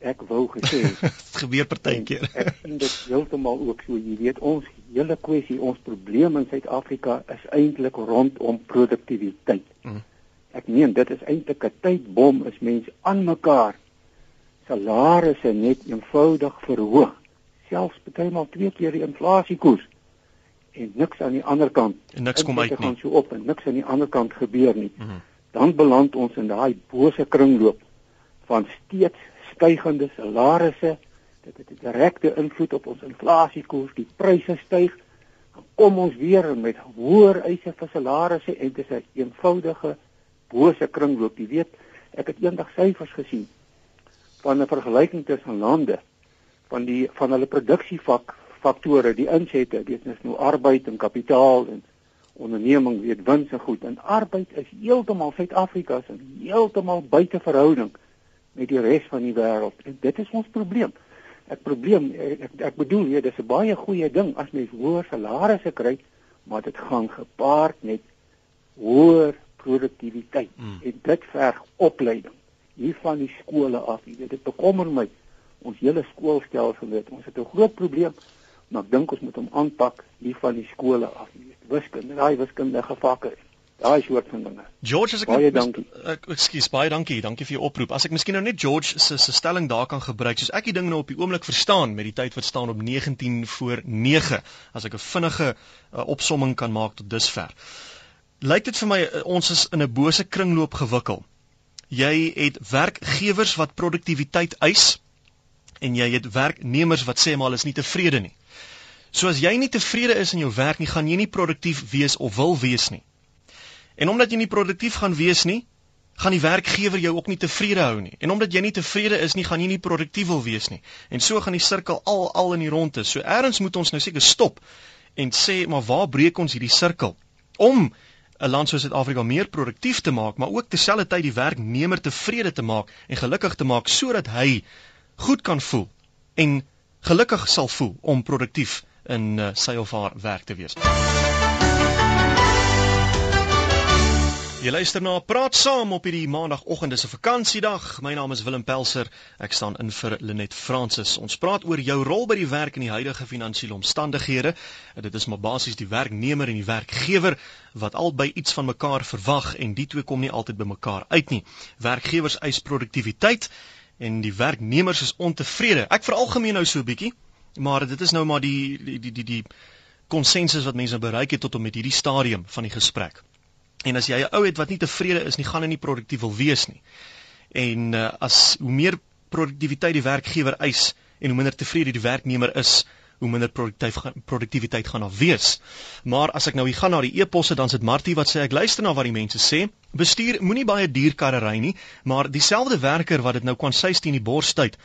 ek wou gesê. Dit gebeur partykeer. Ek sien dit heeltemal ook so. Jy weet ons hele kwessie, ons probleem in Suid-Afrika is eintlik rondom produktiwiteit. Mm. Ek meen dit is eintlik 'n tydbom as mense aan mekaar salarisse net eenvoudig verhoog, selfs partymal twee keer die inflasiekoers en niks aan die ander kant. En niks kom uit nie. Dit gaan so op en niks aan die ander kant gebeur nie. Mm. Dan beland ons in daai bose kringloop van steeds stygende salarisse. Dit het 'n direkte invloed op ons inflasiekoers, die pryse styg. Kom ons weer met hoër eise vir salarisse en dit is 'n eenvoudige bose kringloop. Jy weet, ek het eendag syfers gesien van 'n vergelyking tussen lande van die van hulle produksiefak faktore, die insette, dit is nou arbeid en kapitaal en onderneming, weet wins en goed. En arbeid is heeltemal Suid-Afrika se heeltemal buite verhouding met die res van die wêreld. En dit is ons probleem. Ek probleem ek ek, bedoel hier, dis 'n baie goeie ding as mens hoër salarisse kry, maar dit gaan gepaard met hoër produktiwiteit mm. en dit verg opleiding hier van die skole af. Jy weet dit bekommer my ons hele skoolstelsel net. Ons het 'n groot probleem, maar ek dink ons moet hom aanpak hier van die skole af. Jy weet wiskunde, daai wiskundige vakke. Daai soort van dinge. George, as ek baie dankie. Ek ekskuus, baie dankie. Dankie vir jou oproep. As ek miskien nou net George se se stelling daar kan gebruik, soos ek die ding nou op die oomblik verstaan met die tyd wat staan op 19 voor 9, as ek 'n vinnige uh, opsomming kan maak tot dusver. Lyk dit vir my uh, ons is in 'n bose kringloop gewikkel jy het werkgewers wat produktiwiteit eis en jy het werknemers wat sê maar is nie tevrede nie. So as jy nie tevrede is in jou werk nie, gaan jy nie produktief wees of wil wees nie. En omdat jy nie produktief gaan wees nie, gaan die werkgewer jou ook nie tevrede hou nie. En omdat jy nie tevrede is nie, gaan jy nie produktief wil wees nie. En so gaan die sirkel al al in die ronde. So eers moet ons nou seker stop en sê maar waar breek ons hierdie sirkel? Om 'n land soos Suid-Afrika meer produktief te maak, maar ook terselfdertyd die werknemer tevrede te maak en gelukkig te maak sodat hy goed kan voel en gelukkig sal voel om produktief in uh, sy of haar werk te wees. Jy luister na Praat Saam op hierdie maandagooggend, dis 'n vakansiedag. My naam is Willem Pelser. Ek staan in vir Lenet Fransis. Ons praat oor jou rol by die werk in die huidige finansiële omstandighede. Dit is maar basies die werknemer en die werkgewer wat albei iets van mekaar verwag en die twee kom nie altyd by mekaar uit nie. Werkgewers eis produktiwiteit en die werknemers is ontevrede. Ek veralgemeen nou so 'n bietjie, maar dit is nou maar die die die die die konsensus wat mense bereik het tot om met hierdie stadium van die gesprek. En as jy 'n ou het wat nie tevrede is nie, gaan hy nie produktief wil wees nie. En uh, as hoe meer produktiwiteit die werkgewer eis en hoe minder tevrede die werknemer is, hoe minder produktief produktiwiteit gaan daar wees. Maar as ek nou hier gaan na die e-posse dan sit Martie wat sê ek luister na wat die mense sê. Bestuur moenie baie duur karre ry nie, maar dieselfde werker wat dit nou kan sy steen die bors tyd.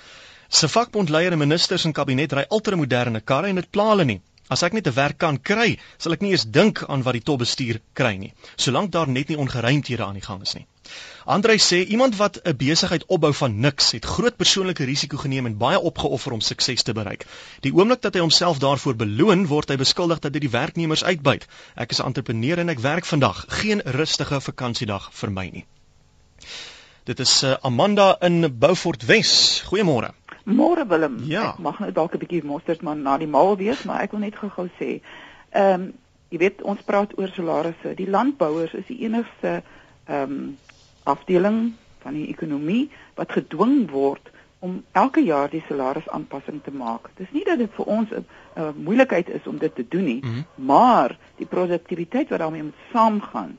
Se vakbondleier en ministers en kabinet ry ultramoderne karre en dit pla hulle nie. As ek net 'n werk kan kry, sal ek nie eens dink aan wat die topbestuur kry nie, solank daar net nie ongeruimthede aan die gang is nie. Andrei sê iemand wat 'n besigheid opbou van niks, het groot persoonlike risiko geneem en baie opgeoffer om sukses te bereik. Die oomblik dat hy homself daarvoor beloon, word hy beskuldig dat hy die werknemers uitbuit. Ek is 'n entrepreneur en ek werk vandag, geen rustige vakansiedag vir my nie. Dit is uh, Amanda in Beaufort Wes. Goeiemôre. Môre Willem. Ja. Ek mag nou dalk 'n bietjie mosterd maar na die maal wees, maar ek wil net gou-gou sê, ehm um, jy weet ons praat oor salarisse. Die landbouers is die enigste ehm um, afdeling van die ekonomie wat gedwing word om elke jaar die salarisaanpassing te maak. Dis nie dat dit vir ons 'n moeilikheid is om dit te doen nie, mm -hmm. maar die produktiwiteit wat daarmee moet saamgaan.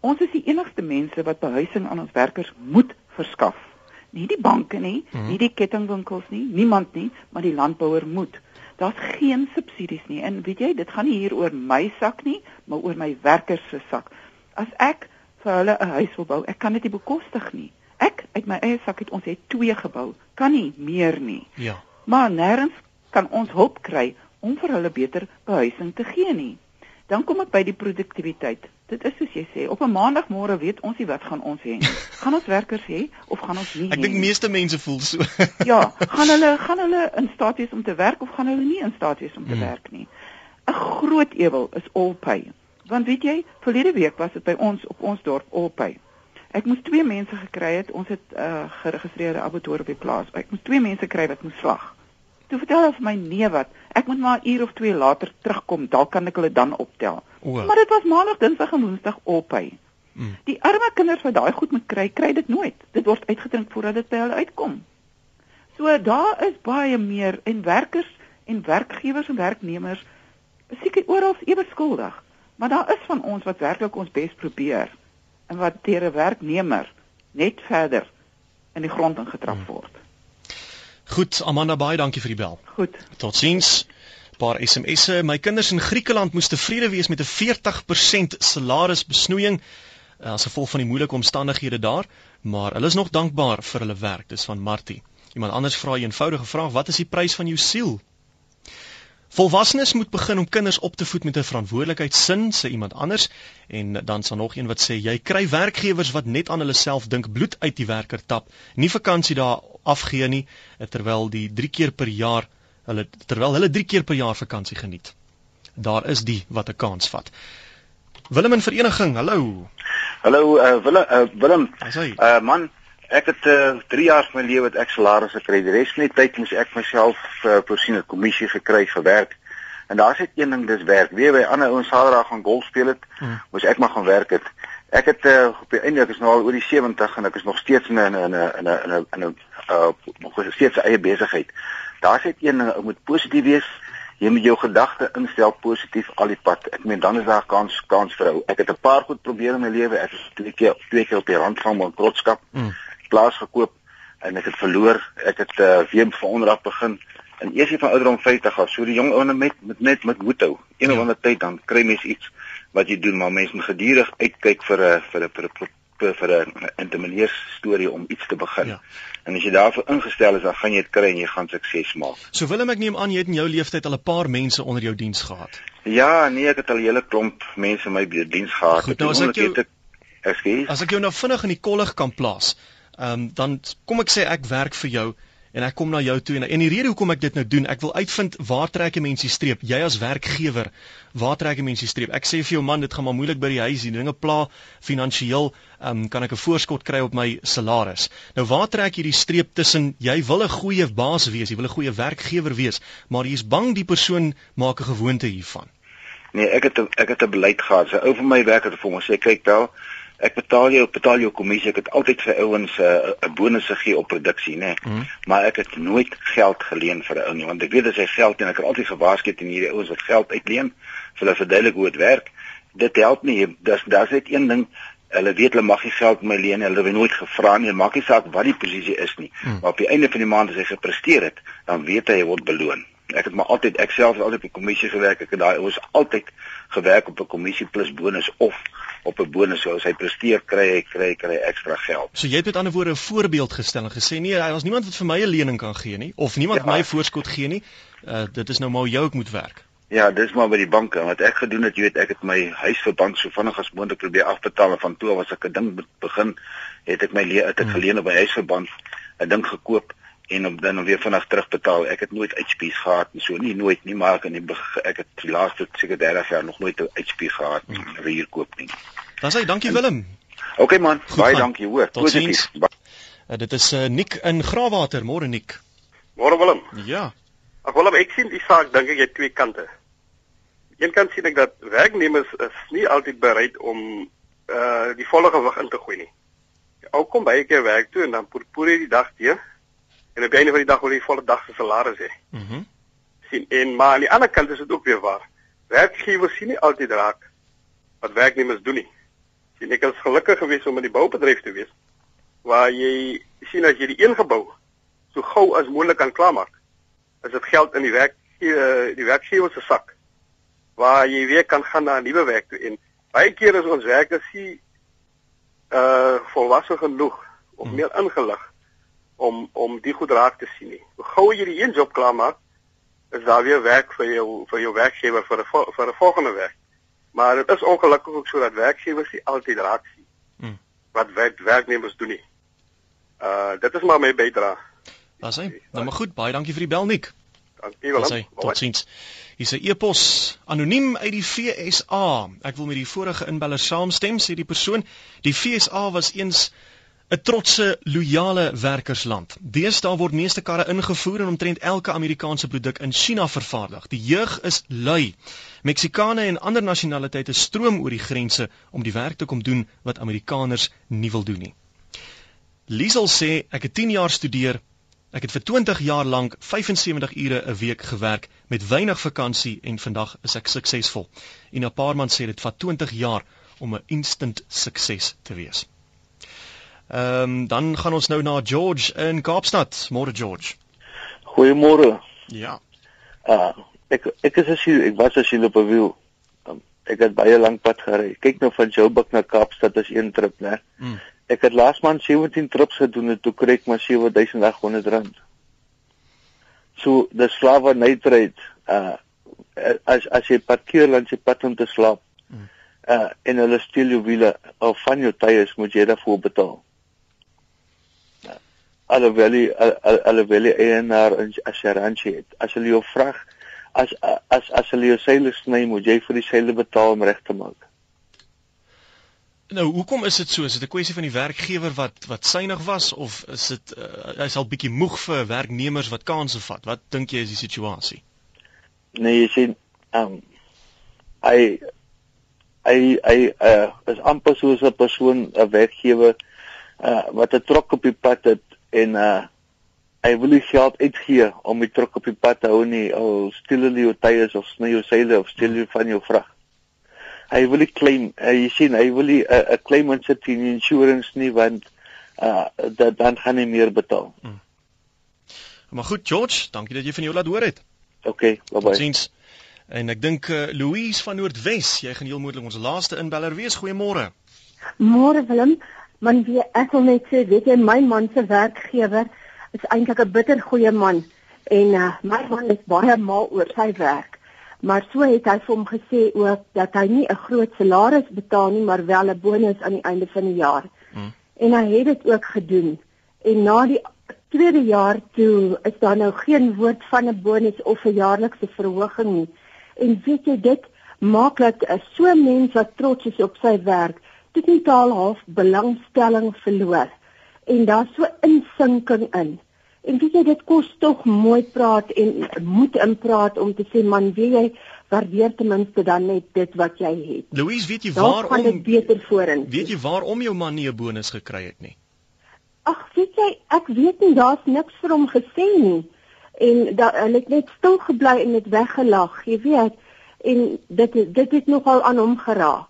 Ons is die enigste mense wat behuising aan ons werkers moet verskaf nie die banke nie, mm -hmm. nie die kettingwinkels nie, niemand nie, maar die landbouer moet. Daar's geen subsidies nie. En weet jy, dit gaan nie hier oor my sak nie, maar oor my werkers se sak. As ek vir hulle 'n huis wil bou, ek kan dit nie bekostig nie. Ek uit my eie sak het ons het twee gebou, kan nie meer nie. Ja. Maar nêrens kan ons hulp kry om vir hulle beter behuising te gee nie. Dan kom ek by die produktiwiteit. Dit is soos jy sê, op 'n maandagmôre weet ons nie wat gaan ons hê nie. Gaan ons werkers hê of gaan ons nie? Ek dink meeste mense voel so. ja, gaan hulle gaan hulle in staat wees om te werk of gaan hulle nie in staat wees om te hmm. werk nie? 'n Groot ewel is all pay. Want weet jy, verlede week was dit by ons op ons dorp Olpy. Ek moes twee mense gekry het. Ons het 'n uh, geregistreerde abattoir op die plaas. Ek moes twee mense kry wat moes slag. Toe vertel hulle vir my nee wat, ek moet maar 'n uur of twee later terugkom, dalk kan ek hulle dan optel. O. Maar dit was maandag, dinsdag en woensdag Olpy. Mm. Die arme kinders wat daai goed moet kry, kry dit nooit. Dit word uitgedrink voordat dit by hulle uitkom. So daar is baie meer en werkers en werkgewers en werknemers seker oral ewe skuldig. Maar daar is van ons wat werklik ons bes probeer en wat deur 'n werknemer net verder in die grond ingetrap hmm. word. Goed, Amanda baie dankie vir die bel. Goed. Totsiens. Paar SMS'e. My kinders in Griekeland moes tevrede wees met 'n 40% salarisbesnoeiing as gevolg van die moeilike omstandighede daar, maar hulle is nog dankbaar vir hulle werk. Dis van Martie. Iemand anders vra 'n eenvoudige vraag: Wat is die prys van jou siel? Volwassenes moet begin om kinders op te voed met 'n verantwoordelikheidsin, sê iemand anders, en dan sal nog een wat sê jy kry werkgewers wat net aan hulle self dink, bloed uit die werker tap, nie vakansie daar afgee nie, terwyl die 3 keer per jaar hulle terwyl hulle 3 keer per jaar vakansie geniet. Daar is die wat 'n kans vat. Willem in vereniging, hallo. Hallo, uh, Willem, uh, Willem. Uh, man, Ek het uh, eh, 3 jaar van my lewe wat ek salaris gekry. Die res van die tyd moes ek myself uh, voorsien 'n kommissie gekry vir werk. En daar's net een ding dis werk. Wie by ander ouens Saterdag gaan golf speel het, hmm. moes ek maar gaan werk het. Ek het uh, op die einde ek is nou al oor die 70 en ek is nog steeds in 'n in 'n in 'n in 'n in 'n uh nog steeds eie besigheid. Daar's net een ding, ou moet positief wees. Jy moet jou gedagte instel positief al die pad. Ek meen dan is daar kans kans vir jou. Ek het 'n paar goed probeer in my lewe. Ek het twee keer twee keer op die rand van bankrotskap. Hmm plaas gekoop en ek het verloor. Ek het uh, weer van onder af begin en eers van ouderdom 50 af. So die jong ouene met met net met moed hou. Een of ander tyd dan kry mens iets wat jy doen, maar mens moet gedurig uitkyk vir 'n vir 'n 'n vir 'n intimideer storie om iets te begin. Ja. En as jy daarvoor ingestel is, dan gaan jy dit kry en jy gaan sukses maak. So wil ek neem aan jy het in jou lewenstyd al 'n paar mense onder jou diens gehad. Ja, nee, ek het al 'n hele klomp mense in my diens gehad. Goed, nou, as ek jou, ek As ek jou nou vinnig in die kollig kan plaas, ehm um, dan kom ek sê ek werk vir jou en ek kom na jou toe en en die rede hoekom ek dit nou doen, ek wil uitvind waar trek 'n mens die streep? Jy as werkgewer, waar trek 'n mens die streep? Ek sê vir jou man, dit gaan maar moeilik by die huis, die dinge pla finansiëel, ehm um, kan ek 'n voorskot kry op my salaris. Nou waar trek jy die streep tussen jy wil 'n goeie baas wees, jy wil 'n goeie werkgewer wees, maar jy's bang die persoon maak 'n gewoonte hiervan? Nee, ek het ek het 'n beleid gehad. Sy ou vir my werk het vir my sê kyk wel, ek betaal jou betaal jou kommissie. Ek het altyd vir ouens 'n uh, 'n bonus gegee op produksie nê nee. mm. maar ek het nooit geld geleen vir 'n ou nie want ek weet as hy geld en ek het altyd gewaarsku teen hierdie ouens wat geld uitleen vir hulle verduidelik hoe dit werk. Dit help nie. Dis daar's net een ding. Hulle weet hulle mag nie geld my leen hulle het nooit gevra nie. Maak nie saak wat die posisie is nie. Mm. maar op die einde van die maand as hy gepresteer het dan weet hy hy word beloon. Ek het maar altyd ek self het altyd op die kommissie gewerk. Ek het daai ouens altyd gewerk op 'n kommissie plus bonus of op 'n bonus so as hy presteer kry hy kry kry ekstra geld. So jy het met ander woorde 'n voorbeeld gestel en gesê nee, daar is niemand wat vir my 'n lening kan gee nie of niemand ja. my voorskot gee nie. Uh dit is nou maar jou ek moet werk. Ja, dis maar by die banke wat ek gedoen het, jy weet, ek het my huisverband so vinnig as moontlik probeer afbetaal en van toe was ek 'n ding begin het ek my het ek hmm. geleen op my huisverband 'n ding gekoop en om dan weer vinnig terugbetaal. Ek het nooit HP's gehad nie, so nie nooit nie, maar ek in die ek het die laaste seker 30 jaar nog nooit 'n HP gehad hmm. huur koop nie. Dan sê dankie Willem. OK man, Goed baie man. dankie hoor. Positief. Uh, dit is uh, Nik in Graafwater, môre Nik. Môre Willem. Ja. Ag Willem, ek sien die saak dink ek jy twee kante. Een kant sien ek dat werknemers is nie altyd bereid om uh die volle gewig in te gooi nie. Ou kom baie keer werk toe en dan poer jy die dag teë en op die einde van die dag wil jy volle dag se salaris hê. Mhm. Mm sien en maar aan die ander kant is dit ook weer waar. Werkgewers sien nie altyd raak wat werknemers doen nie. Sien ek is gelukkig geweest om in die boubedryf te wees waar jy sien as jy die een gebou so gou as moontlik kan klaarmaak. Is dit geld in die werk eh, die werkgewer se sak waar jy weer kan gaan na 'n nuwe werk toe en baie keer is ons werkers sie uh volwasse genoeg of hmm. meer ingelig om om die goed raak te sien nie. Hoe gou jy die een job klaar maak, is daar weer werk vir jou vir jou werkgewer vir 'n vir 'n volgende werk. Maar dit is ongelukkig ook so dat werkgewers nie altyd raak sien hmm. wat werk, werknemers doen nie. Uh dit is maar my bydrae. Daar's hy. Nou maar goed, baie dankie vir die bel Nik. Dankie Willem. Totsiens. Hier's 'n e-pos anoniem uit die FSA. Ek wil met die vorige inbeller saamstem, sê die persoon. Die FSA was eens 'n trotse, loyale werkersland. Deesdae word meeste karre ingevoer en omtrent elke Amerikaanse produk in China vervaardig. Die jeug is lui. Meksikane en ander nasionaliteite stroom oor die grense om die werk te kom doen wat Amerikaners nie wil doen nie. Liesel sê ek het 10 jaar studeer. Ek het vir 20 jaar lank 75 ure 'n week gewerk met weinig vakansie en vandag is ek suksesvol. En 'n paar man sê dit vat 20 jaar om 'n instant sukses te wees. Ehm um, dan gaan ons nou na George in Kaapstad. Môre George. Goeiemôre. Ja. Uh ek ek is as ek was as jy op 'n wiel. Um, ek het baie lank pad gery. Kyk nou van Joburg na Kaapstad is een trip, né? Mm. Ek het laas maand 17 trips gedoen en toe kry ek maar 7800 rand. So dis slawe nitrate uh as as jy parkeer langs die pad om te slaap. Mm. Uh en hulle steel jou wiele of van jou tyres moet jy daarvoor betaal. Alhoewel jy alhoewel jy eienaar as jy ranchie het. As hulle jou vra as as as hulle jou seile sny moet jy vir die seile betaal om reg te maak. Nou, hoekom is dit so? Is dit 'n kwessie van die werkgewer wat wat synig was of is dit uh, hy's al bietjie moeg vir werknemers wat kansse vat? Wat dink jy is die situasie? Nee, jy sien, ehm um, hy hy hy uh, is amper soos 'n persoon, 'n werkgewer uh, wat 'n trok op die pad het en uh hy wil nie geld uitgee om die trok op die pad te hou nie, al steel hulle jou tyres of sny jou seile of steel jy van jou vrag hy wil nie claim uh, jy sien hy wil nie 'n uh, claim on sit in insurance nie want uh, dat dan gaan hy meer betaal. Hmm. Maar goed George, dankie dat jy van jou laat hoor het. OK, bye bye. Totsiens. En ek dink uh, Louise van Noordwes, jy gaan heel moontlik ons laaste inbeller wees. Goeiemôre. Môre Willem, man wie ek wil net sê, weet jy my man se werkgewer is eintlik 'n bitter goeie man en uh, my man is baie mal oor sy werk maar so het hy vir hom gesê ook dat hy nie 'n groot salaris betaal nie, maar wel 'n bonus aan die einde van die jaar. Hmm. En hy het dit ook gedoen. En na die tweede jaar toe is daar nou geen woord van 'n bonus of 'n jaarlikse verhoging nie. En weet jy dit maak dat so 'n mens wat trots is op sy werk, dit nie taal half belangstelling verloor. En daar's so insinking in. En weet jy dit kos tog mooi praat en moed in praat om te sê man, weet jy, waardeer ten minste dan net dit wat jy het. Louise, weet jy waarom dit beter vorentoe? Weet jy waarom jou man nie 'n bonus gekry het nie? Ag, weet jy, ek weet nie daar's niks vir hom gesê nie. En dat hulle het net stil gebly en dit weggelag, jy weet. En dit dit het nogal aan hom geraak.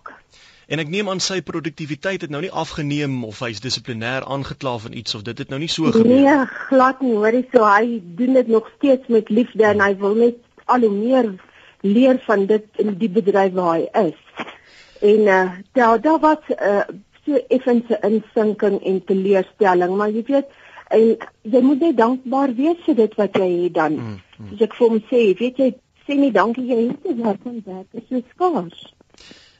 En ek neem aan sy produktiwiteit het nou nie afgeneem of hy's dissiplinêr aangekla van iets of dit het nou nie so gebeur nie. Nee, glad nie, hoorie, so hy doen dit nog steeds met liefde en hy wil net al hoe meer leer van dit in die bedryf waar hy is. En uh daar daar was 'n uh, so effense insinking en teleurstelling, maar jy weet en jy moet net dankbaar wees vir dit wat jy het dan. Mm, mm. Dus ek vir hom sê, weet jy, sê nie dankie jy het dit wat van werk is so skaars.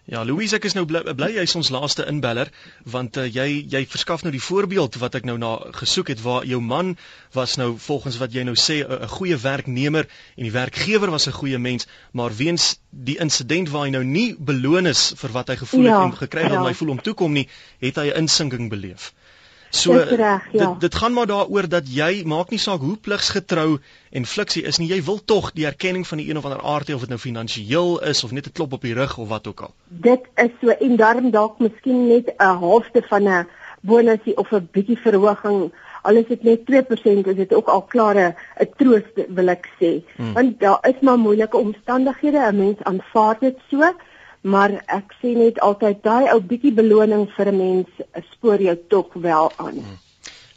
Ja, Louise, ek is nou bly, bly jy's ons laaste inbeller want uh, jy jy verskaf nou die voorbeeld wat ek nou na gesoek het waar jou man was nou volgens wat jy nou sê 'n goeie werknemer en die werkgewer was 'n goeie mens, maar weens die insident waar hy nou nie beloon is vir wat hy gevoel ja, het en gekry het ja. om hy voel om toe kom nie, het hy 'n insinking beleef. So reg, ja. dit dit gaan maar daaroor dat jy maak nie saak hoe pligsgetrou en fliksie is nie, jy wil tog die erkenning van die een of ander aard hê of dit nou finansiëel is of net 'n klop op die rug of wat ook al. Dit is so en daarom dalk miskien net 'n halfte van 'n bonusie of 'n bietjie verhoging. Al is dit net 2%, is dit ook al klare 'n troost wil ek sê. Hmm. Want daar is maar moeilike omstandighede, 'n mens aanvaar dit so maar ek sê net altyd daai ou bietjie beloning vir 'n mens spoor jou tog wel aan. Hmm.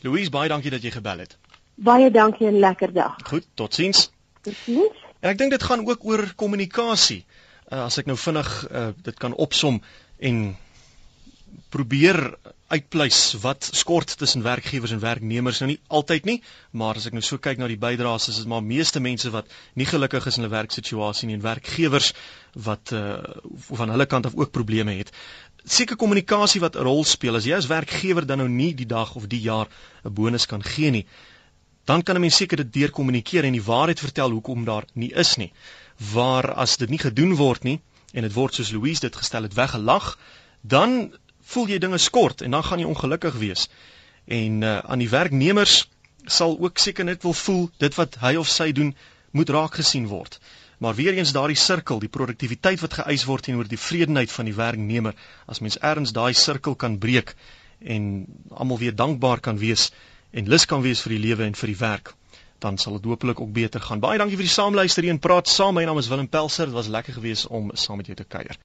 Louise, baie dankie dat jy gebel het. Baie dankie en lekker dag. Goed, totsiens. Totsiens. En ek dink dit gaan ook oor kommunikasie. Uh, as ek nou vinnig uh, dit kan opsom en probeer uitpleis wat skort tussen werkgewers en werknemers nou nie altyd nie, maar as ek nou so kyk na die bydraes is dit maar meeste mense wat nie gelukkig is in hulle werksituasie nie en werkgewers wat uh, van hulle kant af ook probleme het. Seker kommunikasie wat 'n rol speel as jy as werkgewer dan nou nie die dag of die jaar 'n bonus kan gee nie. dan kan 'n mens seker dit deurkommunikeer en die waarheid vertel hoekom daar nie is nie. Waar as dit nie gedoen word nie en dit word soos Louise dit gestel het weggelag, dan voel jy dinge skort en dan gaan jy ongelukkig wees. En uh, aan die werknemers sal ook seker net wil voel dit wat hy of sy doen moet raak gesien word. Maar weer eens daardie sirkel, die produktiwiteit wat geëis word teenoor die vredenheid van die werknemer, as mens ergens daai sirkel kan breek en almal weer dankbaar kan wees en lus kan wees vir die lewe en vir die werk, dan sal dit hopelik ook beter gaan. Baie dankie vir die saamluister hier en praat saam. My naam is Willem Pelser. Dit was lekker geweest om saam met jou te kuier.